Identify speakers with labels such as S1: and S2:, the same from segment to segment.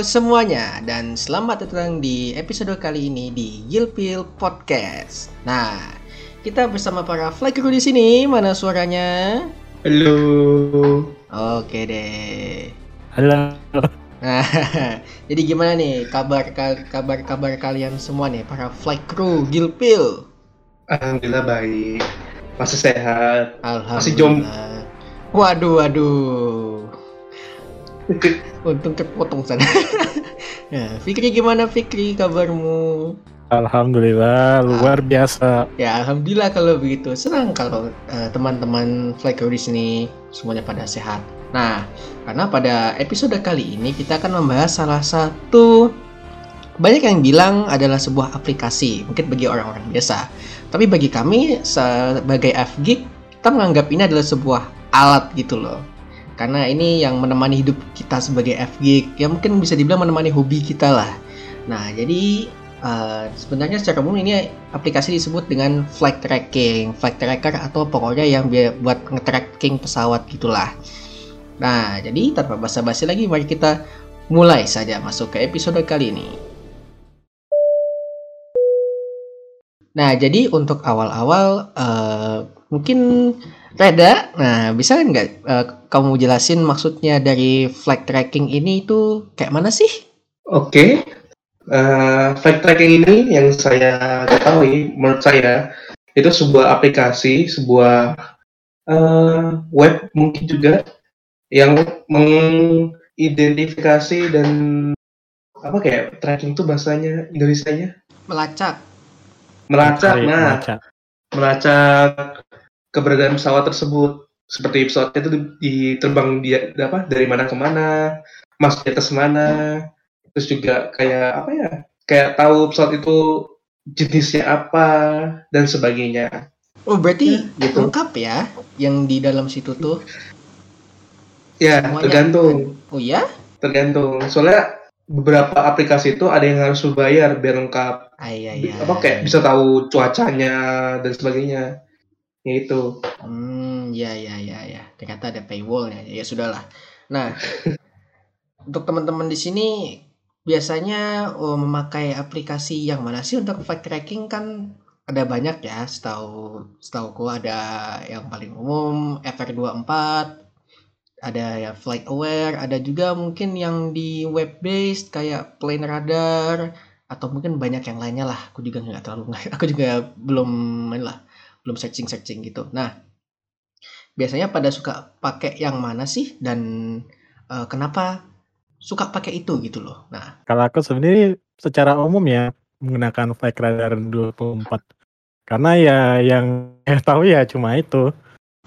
S1: Halo semuanya dan selamat datang di episode kali ini di Gilpil Podcast. Nah, kita bersama para fly crew di sini. Mana suaranya?
S2: Halo.
S1: Oke deh.
S3: Halo.
S1: Nah, jadi gimana nih kabar kabar kabar kalian semua nih para fly crew Gilpil?
S2: Alhamdulillah baik. Masih sehat.
S1: Alhamdulillah.
S2: Masih jom.
S1: Waduh, waduh. Untung terpotong sana. nah, Fikri gimana Fikri kabarmu?
S3: Alhamdulillah luar biasa.
S1: Ya alhamdulillah kalau begitu. Senang kalau uh, teman-teman di sini semuanya pada sehat. Nah, karena pada episode kali ini kita akan membahas salah satu banyak yang bilang adalah sebuah aplikasi, mungkin bagi orang-orang biasa. Tapi bagi kami sebagai FGIG, kita menganggap ini adalah sebuah alat gitu loh karena ini yang menemani hidup kita sebagai FG ya mungkin bisa dibilang menemani hobi kita lah. Nah jadi uh, sebenarnya secara umum ini aplikasi disebut dengan flight tracking flight tracker atau pokoknya yang buat nge-tracking pesawat gitulah. Nah jadi tanpa basa-basi lagi mari kita mulai saja masuk ke episode kali ini. Nah, jadi untuk awal-awal uh, mungkin Reda, nah bisa nggak uh, kamu jelasin maksudnya dari flight tracking ini itu kayak mana sih?
S2: Oke, okay. uh, eh, flight tracking ini yang saya ketahui, menurut saya itu sebuah aplikasi, sebuah uh, web mungkin juga yang mengidentifikasi dan apa kayak tracking itu bahasanya Indonesia-nya?
S1: Melacak.
S2: Melacak, nah, melacak. Keberadaan pesawat tersebut. Seperti pesawatnya itu diterbang dia apa dari mana ke mana masuknya ke mana terus juga kayak apa ya kayak tahu pesawat itu jenisnya apa dan sebagainya.
S1: Oh berarti ya, gitu. lengkap ya yang di dalam situ tuh?
S2: Ya Semuanya. tergantung.
S1: Oh ya
S2: tergantung. Soalnya beberapa aplikasi itu ada yang harus berbayar biar lengkap.
S1: Ah, iya, iya.
S2: apa kayak bisa tahu cuacanya dan sebagainya Ya itu.
S1: Hmm, ya ya ya ya. Ternyata ada paywallnya. Ya sudahlah. Nah, untuk teman-teman di sini biasanya oh, memakai aplikasi yang mana sih untuk flight tracking kan ada banyak ya setahu setahuku ada yang paling umum FR24 ada ya flight aware ada juga mungkin yang di web based kayak plane radar atau mungkin banyak yang lainnya lah aku juga nggak terlalu aku juga belum main lah belum searching searching gitu. Nah biasanya pada suka pakai yang mana sih? Dan uh, kenapa suka pakai itu gitu loh. Nah.
S3: Kalau aku sebenarnya secara umum ya menggunakan flight radar 24 karena ya yang saya tahu ya cuma itu.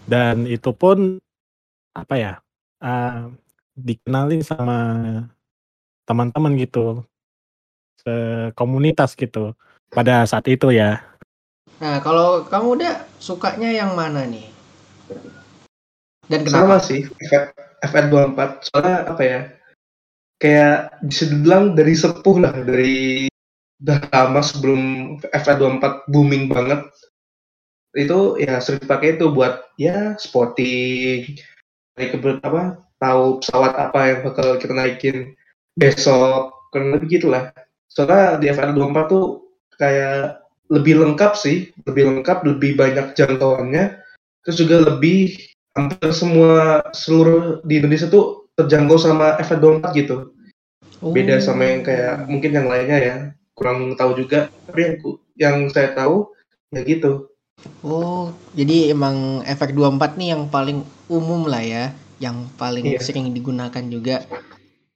S3: Dan itu pun apa ya uh, dikenali sama teman-teman gitu. Komunitas gitu pada saat itu ya
S1: Nah, kalau kamu udah sukanya yang mana nih?
S2: Dan kenapa? Sama sih, FR24. Soalnya apa ya? Kayak bisa dibilang dari sepuh lah, dari udah lama sebelum FR24 booming banget. Itu ya sering dipakai itu buat ya spotting, kayak apa tahu pesawat apa yang bakal kita naikin besok, kan lebih gitulah. Soalnya di FR24 tuh kayak lebih lengkap sih, lebih lengkap, lebih banyak jangkauannya, terus juga lebih hampir semua seluruh di Indonesia tuh terjangkau sama FF24 gitu. Oh. Beda sama yang kayak mungkin yang lainnya ya, kurang tahu juga. Tapi yang yang saya tahu ya gitu.
S1: Oh, jadi emang FX24 nih yang paling umum lah ya, yang paling iya. sering digunakan juga.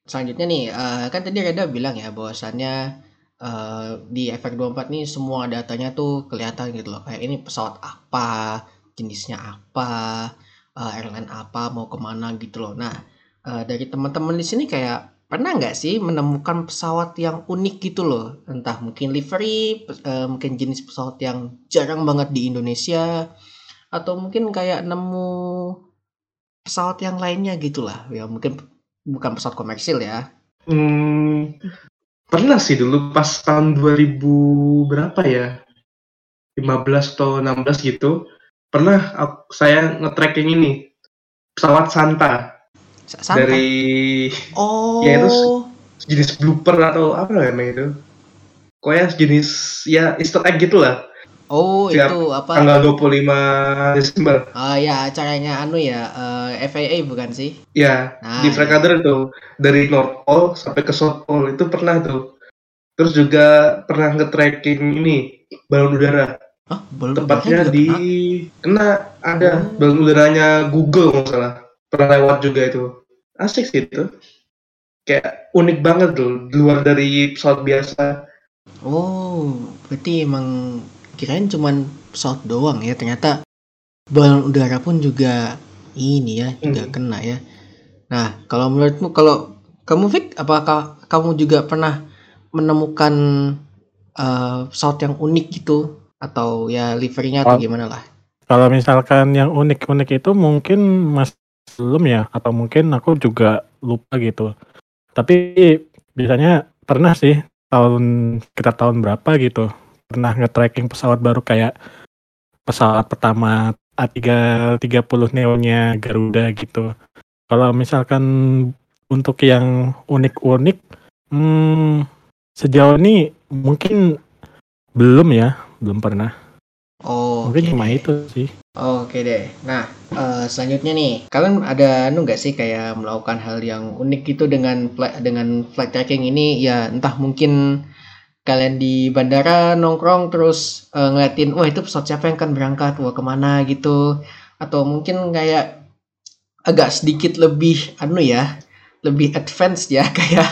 S1: Selanjutnya nih, uh, kan tadi Reda bilang ya bahwasannya uh, di efek 24 nih semua datanya tuh kelihatan gitu loh. Kayak ini pesawat apa jenisnya apa uh, airline apa mau ke mana gitu loh. Nah uh, dari teman-teman di sini kayak pernah nggak sih menemukan pesawat yang unik gitu loh? Entah mungkin livery uh, mungkin jenis pesawat yang jarang banget di Indonesia atau mungkin kayak nemu pesawat yang lainnya gitulah ya mungkin bukan pesawat komersil ya.
S2: Hmm, Pernah sih dulu pas tahun 2000 berapa ya? 15 atau 16 gitu. Pernah aku, saya nge-tracking ini pesawat Santa.
S1: Santa.
S2: Dari
S1: Oh. Ya itu
S2: jenis blooper atau apa namanya itu pokoknya jenis ya easter egg gitu lah
S1: Oh Siap itu apa?
S2: Tanggal 25 Desember.
S1: Oh ya acaranya anu ya uh, eh, FAA bukan sih?
S2: Ya nah, di Flight ya. itu dari North Pole sampai ke South Pole itu pernah tuh. Terus juga pernah nge-tracking ini balon udara.
S1: Hah, balon
S2: Tepatnya udara di kena ada oh. balon udaranya Google nggak salah. Pernah lewat juga itu. Asik sih itu. Kayak unik banget tuh, luar dari pesawat biasa.
S1: Oh, berarti emang kirain cuman pesawat doang ya ternyata balon udara pun juga ini ya juga hmm. kena ya. Nah kalau menurutmu kalau kamu Fik apakah kamu juga pernah menemukan uh, pesawat yang unik gitu atau ya liverynya atau gimana lah?
S3: kalau misalkan yang unik-unik itu mungkin mas belum ya atau mungkin aku juga lupa gitu. Tapi biasanya pernah sih tahun kita tahun berapa gitu pernah nge-tracking pesawat baru kayak pesawat pertama A330 Neo-nya Garuda gitu. Kalau misalkan untuk yang unik-unik, hmm, sejauh ini mungkin belum ya, belum pernah.
S1: Oh,
S3: mungkin okay cuma itu sih.
S1: Oke okay deh. Nah, uh, selanjutnya nih, kalian ada anu nggak sih kayak melakukan hal yang unik gitu dengan dengan flight tracking ini? Ya entah mungkin kalian di bandara nongkrong terus uh, ngeliatin wah itu pesawat siapa yang akan berangkat? Wah ke mana? gitu. Atau mungkin kayak agak sedikit lebih anu ya lebih advance ya kayak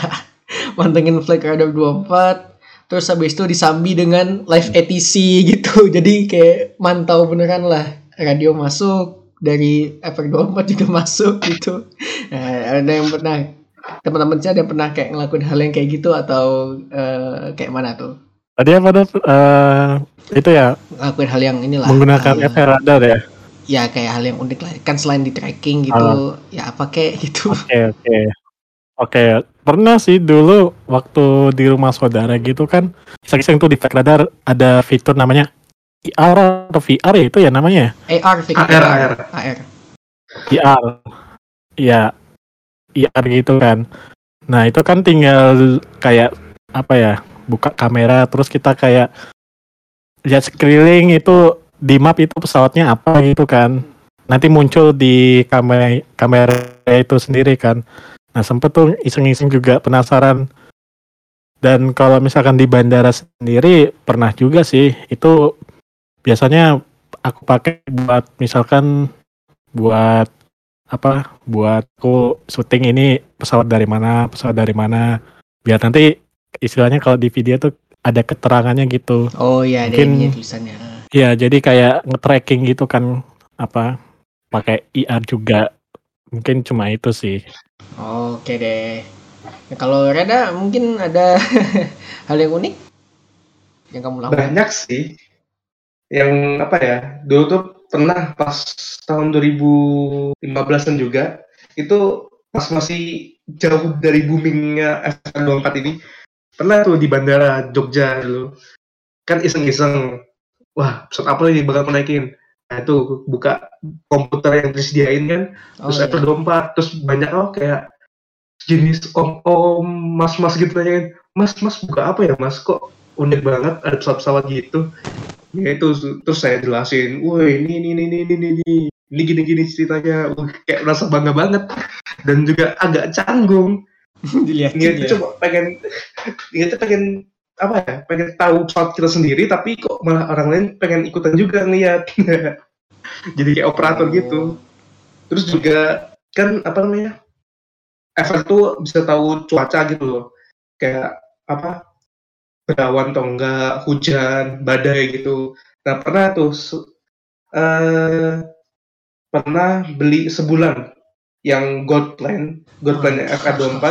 S1: mantengin flight radar 24 terus habis itu disambi dengan live ATC gitu. Jadi kayak mantau beneran lah. Radio masuk dari FR24 juga masuk gitu. Nah, ada yang pernah teman-teman saya ada yang pernah kayak ngelakuin hal yang kayak gitu atau uh, kayak mana tuh?
S3: Tadi apa tuh? Uh, itu ya?
S1: Ngelakuin hal yang inilah.
S3: Menggunakan uh, FR radar ya?
S1: Ya kayak hal yang unik lah. Kan selain di tracking gitu, uh, ya apa kayak gitu.
S3: Oke okay, oke. Okay. Oke, okay. pernah sih dulu waktu di rumah saudara gitu kan, iseng-iseng tuh di FR radar ada fitur namanya IR atau VR ya itu ya namanya?
S1: AR,
S2: AR, AR.
S1: AR.
S3: IR. Ya, IR gitu kan. Nah itu kan tinggal kayak apa ya buka kamera terus kita kayak lihat sekeliling itu di map itu pesawatnya apa gitu kan. Nanti muncul di kamera kamera itu sendiri kan. Nah sempet tuh iseng-iseng juga penasaran. Dan kalau misalkan di bandara sendiri pernah juga sih itu biasanya aku pakai buat misalkan buat apa buat aku syuting ini pesawat dari mana pesawat dari mana. Biar nanti istilahnya kalau di video tuh ada keterangannya gitu.
S1: Oh iya ada Mungkin, tulisannya.
S3: Iya jadi kayak nge-tracking gitu kan apa pakai IR juga. Mungkin cuma itu sih.
S1: Oke deh. Ya, kalau Reda mungkin ada hal yang unik yang kamu lakukan?
S2: Banyak sih. Yang apa ya dulu tuh pernah pas tahun 2015-an juga itu pas masih jauh dari boomingnya F24 ini pernah tuh di bandara Jogja dulu. Kan iseng-iseng wah pesawat apa ini bakal naikin? Nah itu buka komputer yang disediain kan oh, terus iya. F24 terus banyak oh kayak jenis om-om mas-mas gitu nanyain mas mas buka apa ya mas? Kok unik banget ada pesawat-pesawat gitu ya itu terus saya jelasin woi ini ini ini ini ini ini ini gini gini ceritanya Wah, kayak rasa bangga banget dan juga agak canggung
S1: dilihatin ya.
S2: itu coba pengen dia tuh pengen apa ya pengen tahu pesawat kita sendiri tapi kok malah orang lain pengen ikutan juga ngeliat jadi kayak operator gitu. oh. gitu terus juga kan apa namanya efek tuh bisa tahu cuaca gitu loh kayak apa berawan atau enggak, hujan, badai gitu. Nah pernah tuh uh, pernah beli sebulan yang gold plan, gold plan oh, FR24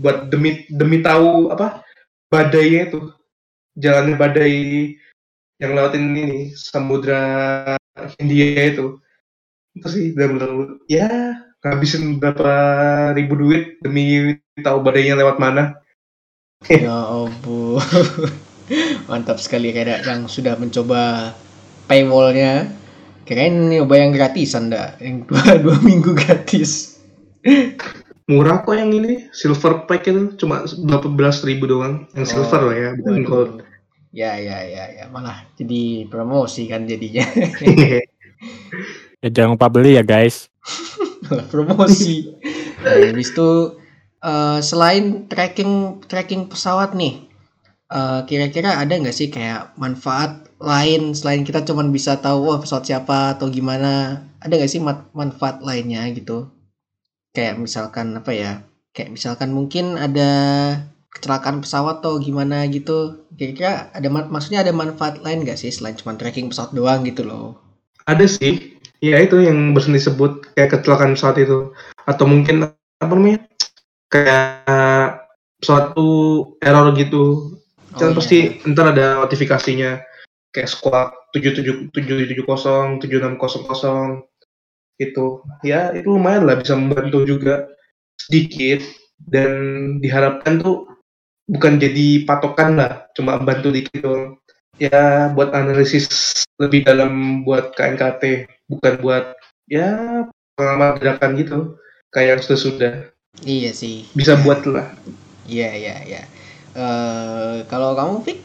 S2: buat demi demi tahu apa badainya itu jalannya badai yang lewatin ini samudra India itu. Itu sih benar-benar ya ngabisin berapa ribu duit demi tahu badainya lewat mana
S1: ya ampun. Mantap sekali kayak yang sudah mencoba paywallnya. Kirain nyoba yang gratisan dah yang dua dua minggu gratis.
S2: Murah kok yang ini. Silver pack itu cuma berapa belas ribu doang. Yang silver oh, lah ya bukan gold.
S1: Ya ya ya ya. Malah jadi promosi kan jadinya.
S3: Ya jangan lupa beli ya guys.
S1: Promosi. Nah, habis itu uh, selain tracking tracking pesawat nih eh, kira-kira ada nggak sih kayak manfaat lain selain kita cuma bisa tahu wah pesawat siapa atau gimana? Ada nggak sih manfaat lainnya gitu? Kayak misalkan apa ya? Kayak misalkan mungkin ada kecelakaan pesawat atau gimana gitu. Kira-kira ada maksudnya ada manfaat lain nggak sih selain cuma tracking pesawat doang gitu loh?
S2: Ada sih. Ya itu yang barusan disebut kayak kecelakaan pesawat itu. Atau mungkin apa namanya kayak suatu error gitu. Oh, kan iya. pasti ntar ada notifikasinya. Kayak squad tujuh tujuh tujuh tujuh kosong tujuh enam kosong kosong itu ya itu lumayan lah bisa membantu juga sedikit. Dan diharapkan tuh bukan jadi patokan lah cuma bantu dikit dong ya buat analisis lebih dalam buat KNKT bukan buat ya pengalaman dadakan gitu kayak yang sudah sudah
S1: iya sih.
S2: Bisa buat lah.
S1: Iya iya iya. Uh, kalau kamu Fik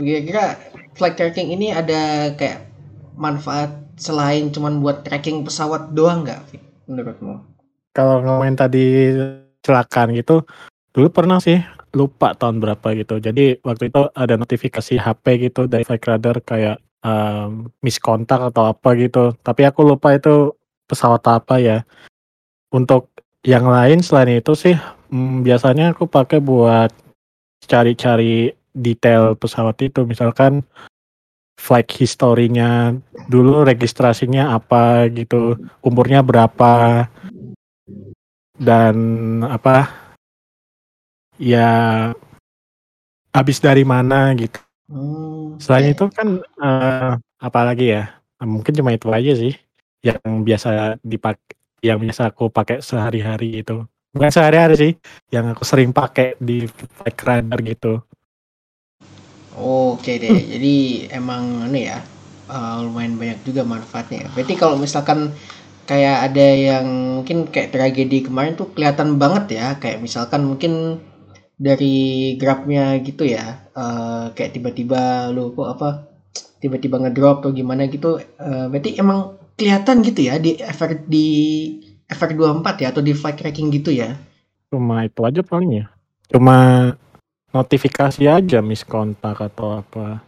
S1: kira-kira flight tracking ini ada kayak manfaat selain cuman buat tracking pesawat doang nggak Fik menurutmu?
S3: Kalau ngomongin tadi celakaan gitu dulu pernah sih lupa tahun berapa gitu. Jadi waktu itu ada notifikasi HP gitu dari flight radar kayak um, miskontak atau apa gitu. Tapi aku lupa itu pesawat apa ya. Untuk yang lain selain itu sih hmm, biasanya aku pakai buat cari-cari detail pesawat itu. Misalkan flight historinya dulu registrasinya apa gitu umurnya berapa dan apa ya habis dari mana gitu. Hmm, selain itu kan uh, apalagi ya mungkin cuma itu aja sih yang biasa dipakai yang biasa aku pakai sehari-hari itu bukan sehari-hari sih yang aku sering pakai di flight radar gitu
S1: Oke deh, jadi emang ini ya uh, lumayan banyak juga manfaatnya. Berarti kalau misalkan kayak ada yang mungkin kayak tragedi kemarin tuh kelihatan banget ya, kayak misalkan mungkin dari grabnya gitu ya, uh, kayak tiba-tiba lu kok apa, tiba-tiba ngedrop atau gimana gitu, uh, berarti emang kelihatan gitu ya di efek di efek 24 ya atau di flight tracking gitu ya?
S3: Cuma itu aja paling ya. Cuma notifikasi aja miskontak atau apa.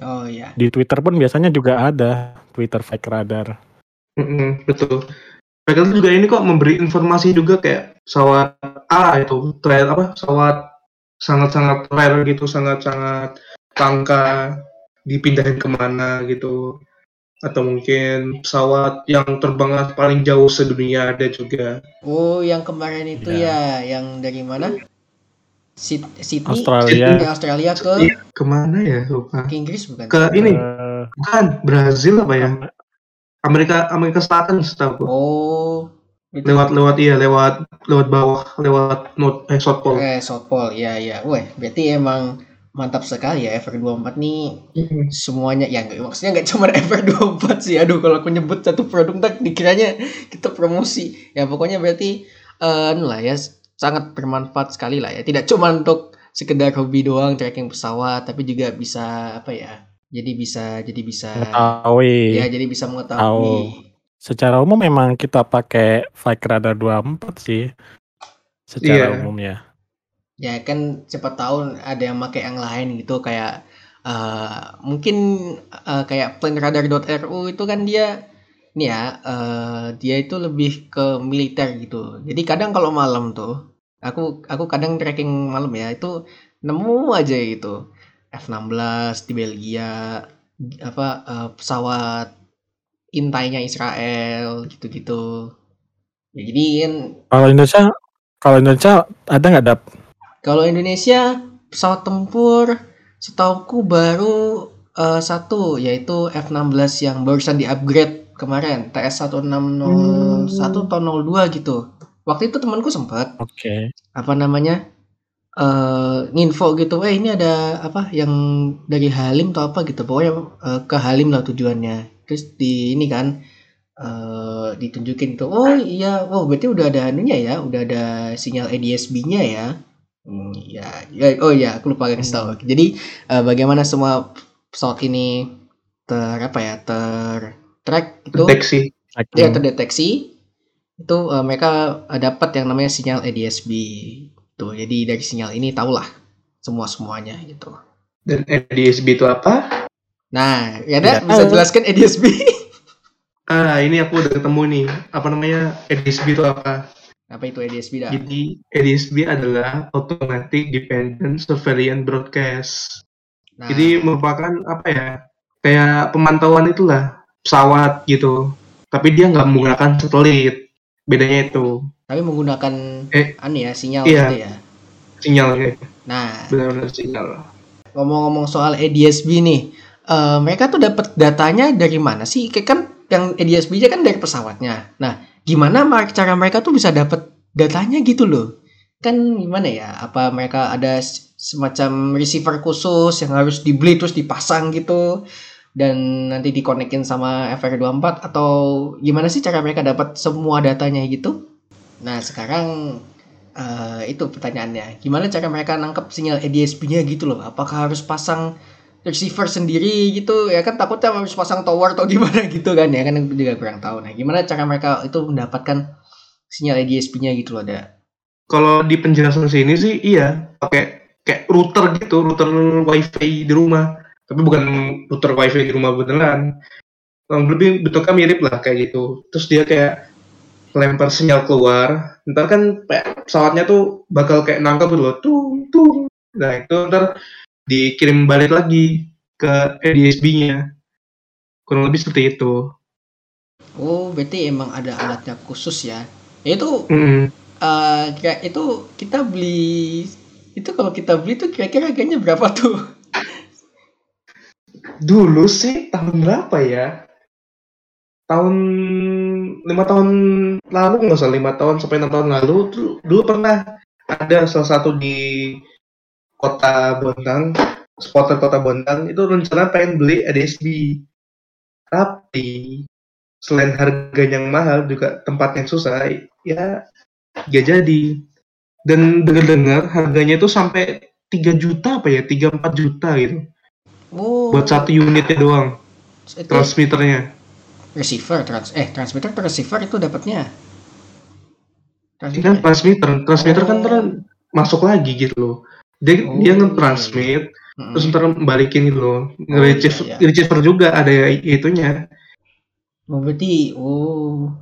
S1: Oh iya.
S3: Di Twitter pun biasanya juga ada Twitter fake radar.
S2: Mm-hmm, betul. Fake radar juga ini kok memberi informasi juga kayak pesawat A itu trail apa pesawat sangat-sangat rare gitu, sangat-sangat langka dipindahin ke mana gitu atau mungkin pesawat yang terbang paling jauh sedunia ada juga.
S1: Oh, yang kemarin itu ya, ya yang dari mana? Sydney?
S3: Australia.
S1: Sydney, Australia ke
S2: iya, ke mana ya? Lupa.
S1: Ke Inggris bukan
S2: ke ini. Uh, bukan Brazil apa ya? Amerika Amerika Selatan setahu
S1: oh
S2: lewat lewat iya lewat lewat bawah lewat not eh South Pole.
S1: Eh South Pole iya iya. Wah berarti emang mantap sekali ya FR24 nih mm-hmm. semuanya ya gak, maksudnya nggak cuma FR24 sih aduh kalau aku nyebut satu produk tak dikiranya kita promosi ya pokoknya berarti uh, lah ya sangat bermanfaat sekali lah ya. Tidak cuma untuk sekedar hobi doang tracking pesawat, tapi juga bisa apa ya? Jadi bisa jadi bisa
S3: mengetahui.
S1: Ya, jadi bisa mengetahui. Tahu.
S3: Secara umum memang kita pakai Flight Radar 24 sih. Secara yeah. umum ya.
S1: Kan cepat tahu ada yang pakai yang lain gitu kayak uh, mungkin uh, kayak planradar.ru itu kan dia ini ya uh, dia itu lebih ke militer gitu. Jadi kadang kalau malam tuh aku aku kadang tracking malam ya itu nemu aja gitu. F16 di Belgia apa uh, pesawat intainya Israel gitu-gitu. Ya jadi kan
S3: kalau Indonesia kalau Indonesia ada nggak dap
S1: kalau Indonesia pesawat tempur setauku baru uh, satu yaitu F16 yang barusan di upgrade kemarin TS 1601 hmm. tahun 02 gitu. Waktu itu temanku sempat.
S3: Oke. Okay.
S1: Apa namanya? Uh, nginfo gitu, eh ini ada apa yang dari Halim atau apa gitu, pokoknya uh, ke Halim lah tujuannya. Terus di ini kan uh, ditunjukin tuh oh iya oh berarti udah ada anunya ya udah ada sinyal ADSB-nya ya hmm, ya, ya oh ya aku lupa kasih tahu. Jadi uh, bagaimana semua pesawat ini ter apa ya ter track itu?
S2: Deteksi.
S1: Ya terdeteksi. Itu uh, mereka dapat yang namanya sinyal ADSB tuh jadi dari sinyal ini tahulah semua semuanya gitu.
S2: Dan ADSB itu apa?
S1: Nah ya ada bisa jelaskan ADSB
S2: ah ini aku udah ketemu nih. Apa namanya? ADSB itu apa
S1: apa itu ADSB dah?
S2: Jadi ADSB adalah Automatic Dependent Surveillance Broadcast. Nah. jadi merupakan apa ya kayak pemantauan itulah pesawat gitu. Tapi dia nggak menggunakan satelit. Bedanya itu.
S1: Tapi menggunakan eh, anu ya sinyal
S2: iya,
S1: gitu ya?
S2: Sinyal gitu
S1: nah.
S2: Benar-benar sinyal.
S1: Ngomong-ngomong soal ADSB nih uh, mereka tuh dapat datanya dari mana sih? Kayak kan yang ADSB nya kan dari pesawatnya. Nah gimana cara mereka tuh bisa dapat datanya gitu loh kan gimana ya apa mereka ada semacam receiver khusus yang harus dibeli terus dipasang gitu dan nanti dikonekin sama FR24 atau gimana sih cara mereka dapat semua datanya gitu? Nah sekarang uh, itu pertanyaannya, gimana cara mereka nangkep sinyal ADSB-nya gitu loh? Apakah harus pasang receiver sendiri gitu? Ya kan takutnya harus pasang tower atau gimana gitu kan ya kan juga kurang tahu. Nah gimana cara mereka itu mendapatkan sinyal ADSB-nya gitu loh ada?
S2: Kalau di penjelasan sini sih iya pakai kayak router gitu, router wifi di rumah tapi bukan router wifi di rumah beneran lebih bentuknya mirip lah kayak gitu terus dia kayak lempar sinyal keluar ntar kan pesawatnya tuh bakal kayak nangkep gitu loh tung tung nah itu ntar dikirim balik lagi ke ADSB-nya kurang lebih seperti itu
S1: oh berarti emang ada alatnya khusus ya, itu mm -hmm. uh, kayak itu kita beli itu kalau kita beli tuh kira-kira harganya berapa tuh
S2: dulu sih tahun berapa ya? Tahun lima tahun lalu nggak usah lima tahun sampai enam tahun lalu tuh dulu pernah ada salah satu di kota Bontang, spotter kota Bontang itu rencana pengen beli ADSB. Tapi selain harga yang mahal juga tempat yang susah, ya gak jadi. Dan dengar-dengar harganya itu sampai 3 juta apa ya, 3 4 juta gitu. Oh. Buat satu unitnya doang. Itu transmitternya.
S1: Receiver, trans eh transmitter atau receiver itu dapatnya?
S2: Transmitter. Kan transmitter, transmitter kan oh. kan masuk lagi gitu loh. Dia oh, dia nge-transmit iya. terus ntar balikin gitu loh. Nge-receiver oh, iya, iya. juga ada itunya.
S1: Oh, berarti oh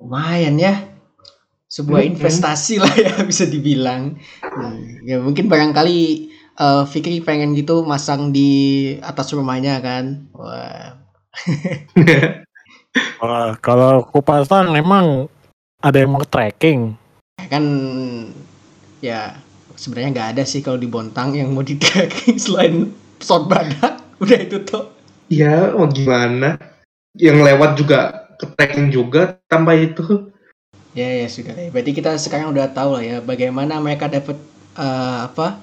S1: lumayan ya sebuah investasi lah ya bisa dibilang. Hmm, ya mungkin barangkali uh, Fikri pengen gitu masang di atas rumahnya kan. Wah.
S3: Wah, kalau aku pasang emang ada yang mau tracking.
S1: Kan ya sebenarnya nggak ada sih kalau di Bontang yang mau di tracking selain pesawat badak. Udah itu tuh.
S2: Ya, mau gimana? Yang lewat juga ke tracking juga tambah itu.
S1: Ya ya sudah. Berarti kita sekarang udah tahu lah ya bagaimana mereka dapat uh, apa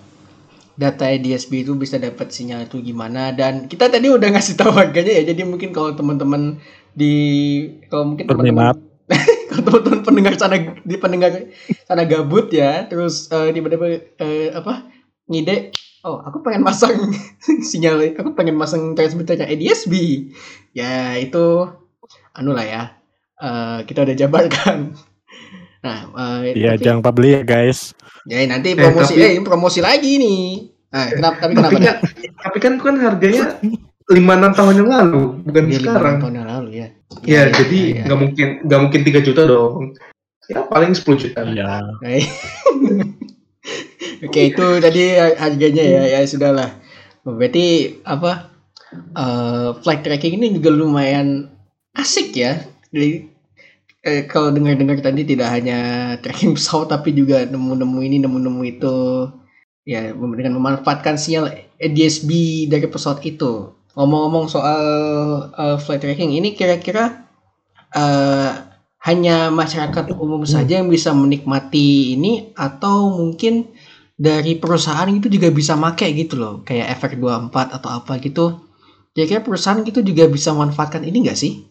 S1: data DSB itu bisa dapat sinyal itu gimana dan kita tadi udah ngasih tahu harganya ya jadi mungkin kalau teman-teman di kalau mungkin teman-teman teman-teman pendengar sana di pendengar sana gabut ya terus uh, tiba-tiba uh, apa ngide oh aku pengen masang sinyal aku pengen masang transmitternya ADSB ya itu anu lah ya uh, kita udah jabarkan
S3: nah uh, iya jangan beli ya guys
S1: Ya nanti promosi eh, tapi, eh promosi lagi nih. Nah, kenapa tapi kenapa?
S2: Tapi kan, tapi kan kan harganya lima enam tahun yang lalu, bukan ya, sekarang. tahun yang lalu ya. Ya, jadi iya, iya. nggak ya, ya. mungkin nggak mungkin tiga juta dong. Ya paling sepuluh juta.
S3: Iya.
S1: Oke, itu tadi harganya ya, ya sudahlah. Berarti apa? Uh, flight tracking ini juga lumayan asik ya. Jadi eh, kalau dengar-dengar tadi tidak hanya tracking pesawat tapi juga nemu-nemu ini nemu-nemu itu ya dengan memanfaatkan sinyal ADSB dari pesawat itu. Ngomong-ngomong soal uh, flight tracking ini kira-kira uh, hanya masyarakat umum saja yang bisa menikmati ini atau mungkin dari perusahaan itu juga bisa make gitu loh kayak efek 24 atau apa gitu. Kira-kira perusahaan itu juga bisa memanfaatkan ini enggak sih?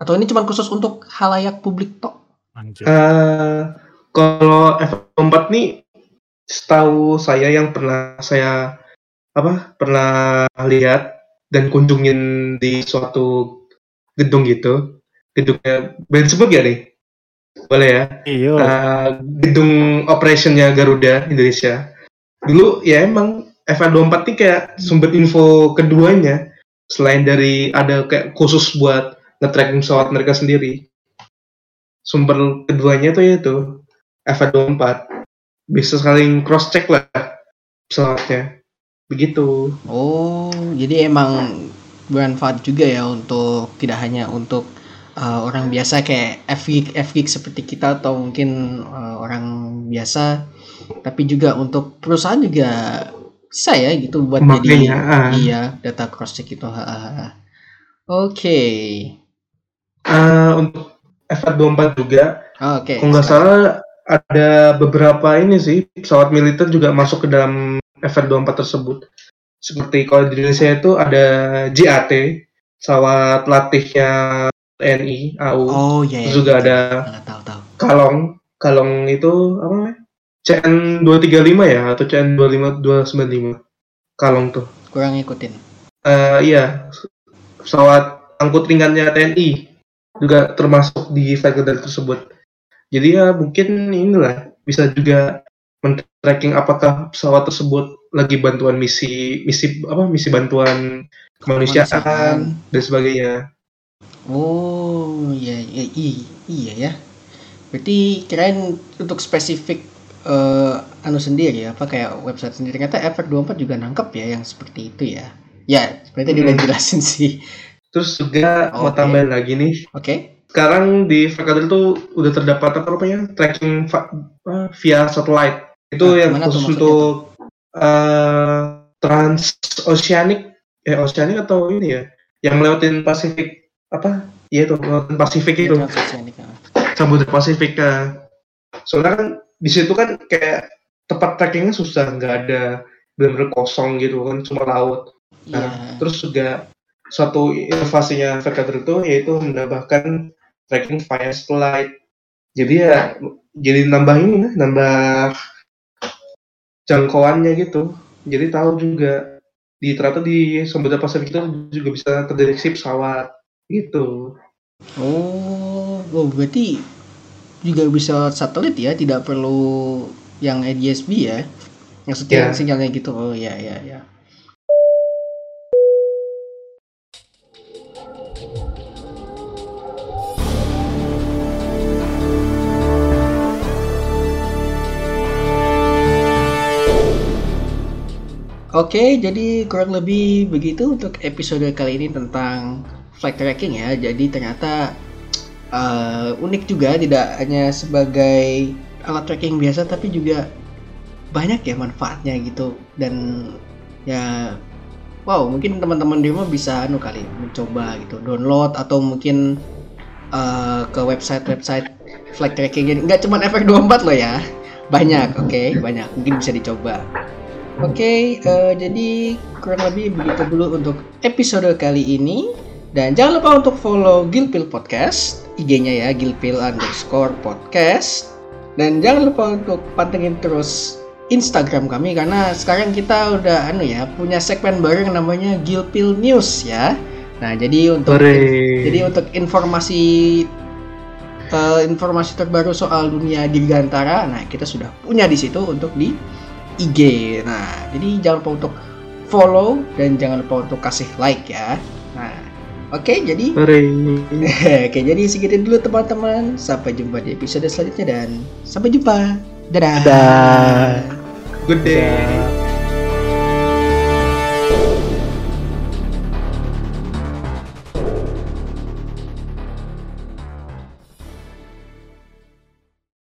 S1: Atau ini cuma khusus untuk halayak publik tok?
S2: Uh, kalau F4 nih setahu saya yang pernah saya apa pernah lihat dan kunjungin di suatu gedung gitu. Gedungnya boleh sebut gak nih boleh ya?
S3: Iya.
S2: Uh, gedung operationnya Garuda Indonesia. Dulu ya emang FA24 nih kayak sumber info keduanya. Selain dari ada kayak khusus buat nge-tracking pesawat mereka sendiri. Sumber keduanya tuh yaitu FA24 bisa saling cross check lah pesawatnya begitu
S1: oh jadi emang bermanfaat juga ya untuk tidak hanya untuk uh, orang biasa kayak F-Geek, F-Geek seperti kita atau mungkin uh, orang biasa tapi juga untuk perusahaan juga bisa ya gitu buat Makanya, jadi uh. iya data cross check itu oke okay.
S2: uh, untuk F24 juga
S1: oke okay,
S2: kalau nggak salah ada beberapa ini sih pesawat militer juga masuk ke dalam FR24 tersebut. Seperti kalau di Indonesia itu ada JAT, pesawat latihnya TNI AU.
S1: Oh iya.
S2: iya. juga ada
S1: tahu, tahu.
S2: Kalong, Kalong itu apa namanya? CN 235 ya atau CN 25 295. Kalong tuh.
S1: Kurang ngikutin.
S2: Uh, iya. Pesawat angkut ringannya TNI juga termasuk di flight tersebut jadi ya mungkin inilah bisa juga men-tracking apakah pesawat tersebut lagi bantuan misi misi apa misi bantuan kemanusiaan, kemanusiaan. dan sebagainya.
S1: Oh iya iya iya ya. Berarti kirain untuk spesifik uh, anu sendiri ya apa kayak website sendiri ternyata efek 24 juga nangkep ya yang seperti itu ya. Ya, seperti hmm. udah jelasin sih.
S2: Terus juga okay. mau tambahin lagi nih.
S1: Oke. Okay
S2: sekarang di Vekadil itu udah terdapat apa namanya tracking via satellite itu nah, yang khusus untuk uh, transoceanic ya oceanic atau ini ya? Yang melewatin Pasifik apa? Iya itu melewatin Pasifik itu. Ya, Samudra Pasifik kan soalnya kan di situ kan kayak tempat trackingnya susah nggak ada benar-benar kosong gitu kan cuma laut. Nah yeah. terus juga suatu inovasinya Vekadil itu yaitu menambahkan tracking via slide jadi ya jadi nambah ini nambah jangkauannya gitu. Jadi tahu juga di ternyata di Samudra Pasifik itu juga bisa terdeteksi pesawat gitu.
S1: Oh oh berarti juga bisa satelit ya tidak perlu yang ADSB ya? Maksudnya yeah. sinyalnya gitu. Oh ya ya ya Oke, jadi kurang lebih begitu untuk episode kali ini tentang flight tracking ya. Jadi ternyata uh, unik juga, tidak hanya sebagai alat tracking biasa, tapi juga banyak ya manfaatnya gitu. Dan ya, wow, mungkin teman-teman di rumah bisa anu kali mencoba gitu, download atau mungkin uh, ke website-website flight tracking. Jadi nggak cuma efek 24 loh ya, banyak, oke, okay? banyak. Mungkin bisa dicoba. Oke, okay, uh, eh, jadi kurang lebih begitu dulu untuk episode kali ini. Dan jangan lupa untuk follow Gilpil Podcast, IG-nya ya Gilpil underscore podcast. Dan jangan lupa untuk pantengin terus Instagram kami karena sekarang kita udah anu ya punya segmen baru yang namanya Gilpil News ya. Nah jadi untuk jadi untuk informasi uh, informasi terbaru soal dunia dirgantara, nah kita sudah punya di situ untuk di IG. Nah, jadi jangan lupa untuk follow dan jangan lupa untuk kasih like ya. Nah, oke okay, jadi Oke, okay, jadi segitu dulu teman-teman. Sampai jumpa di episode selanjutnya dan sampai jumpa. Dadah.
S2: Dadah. Good day. Dadah.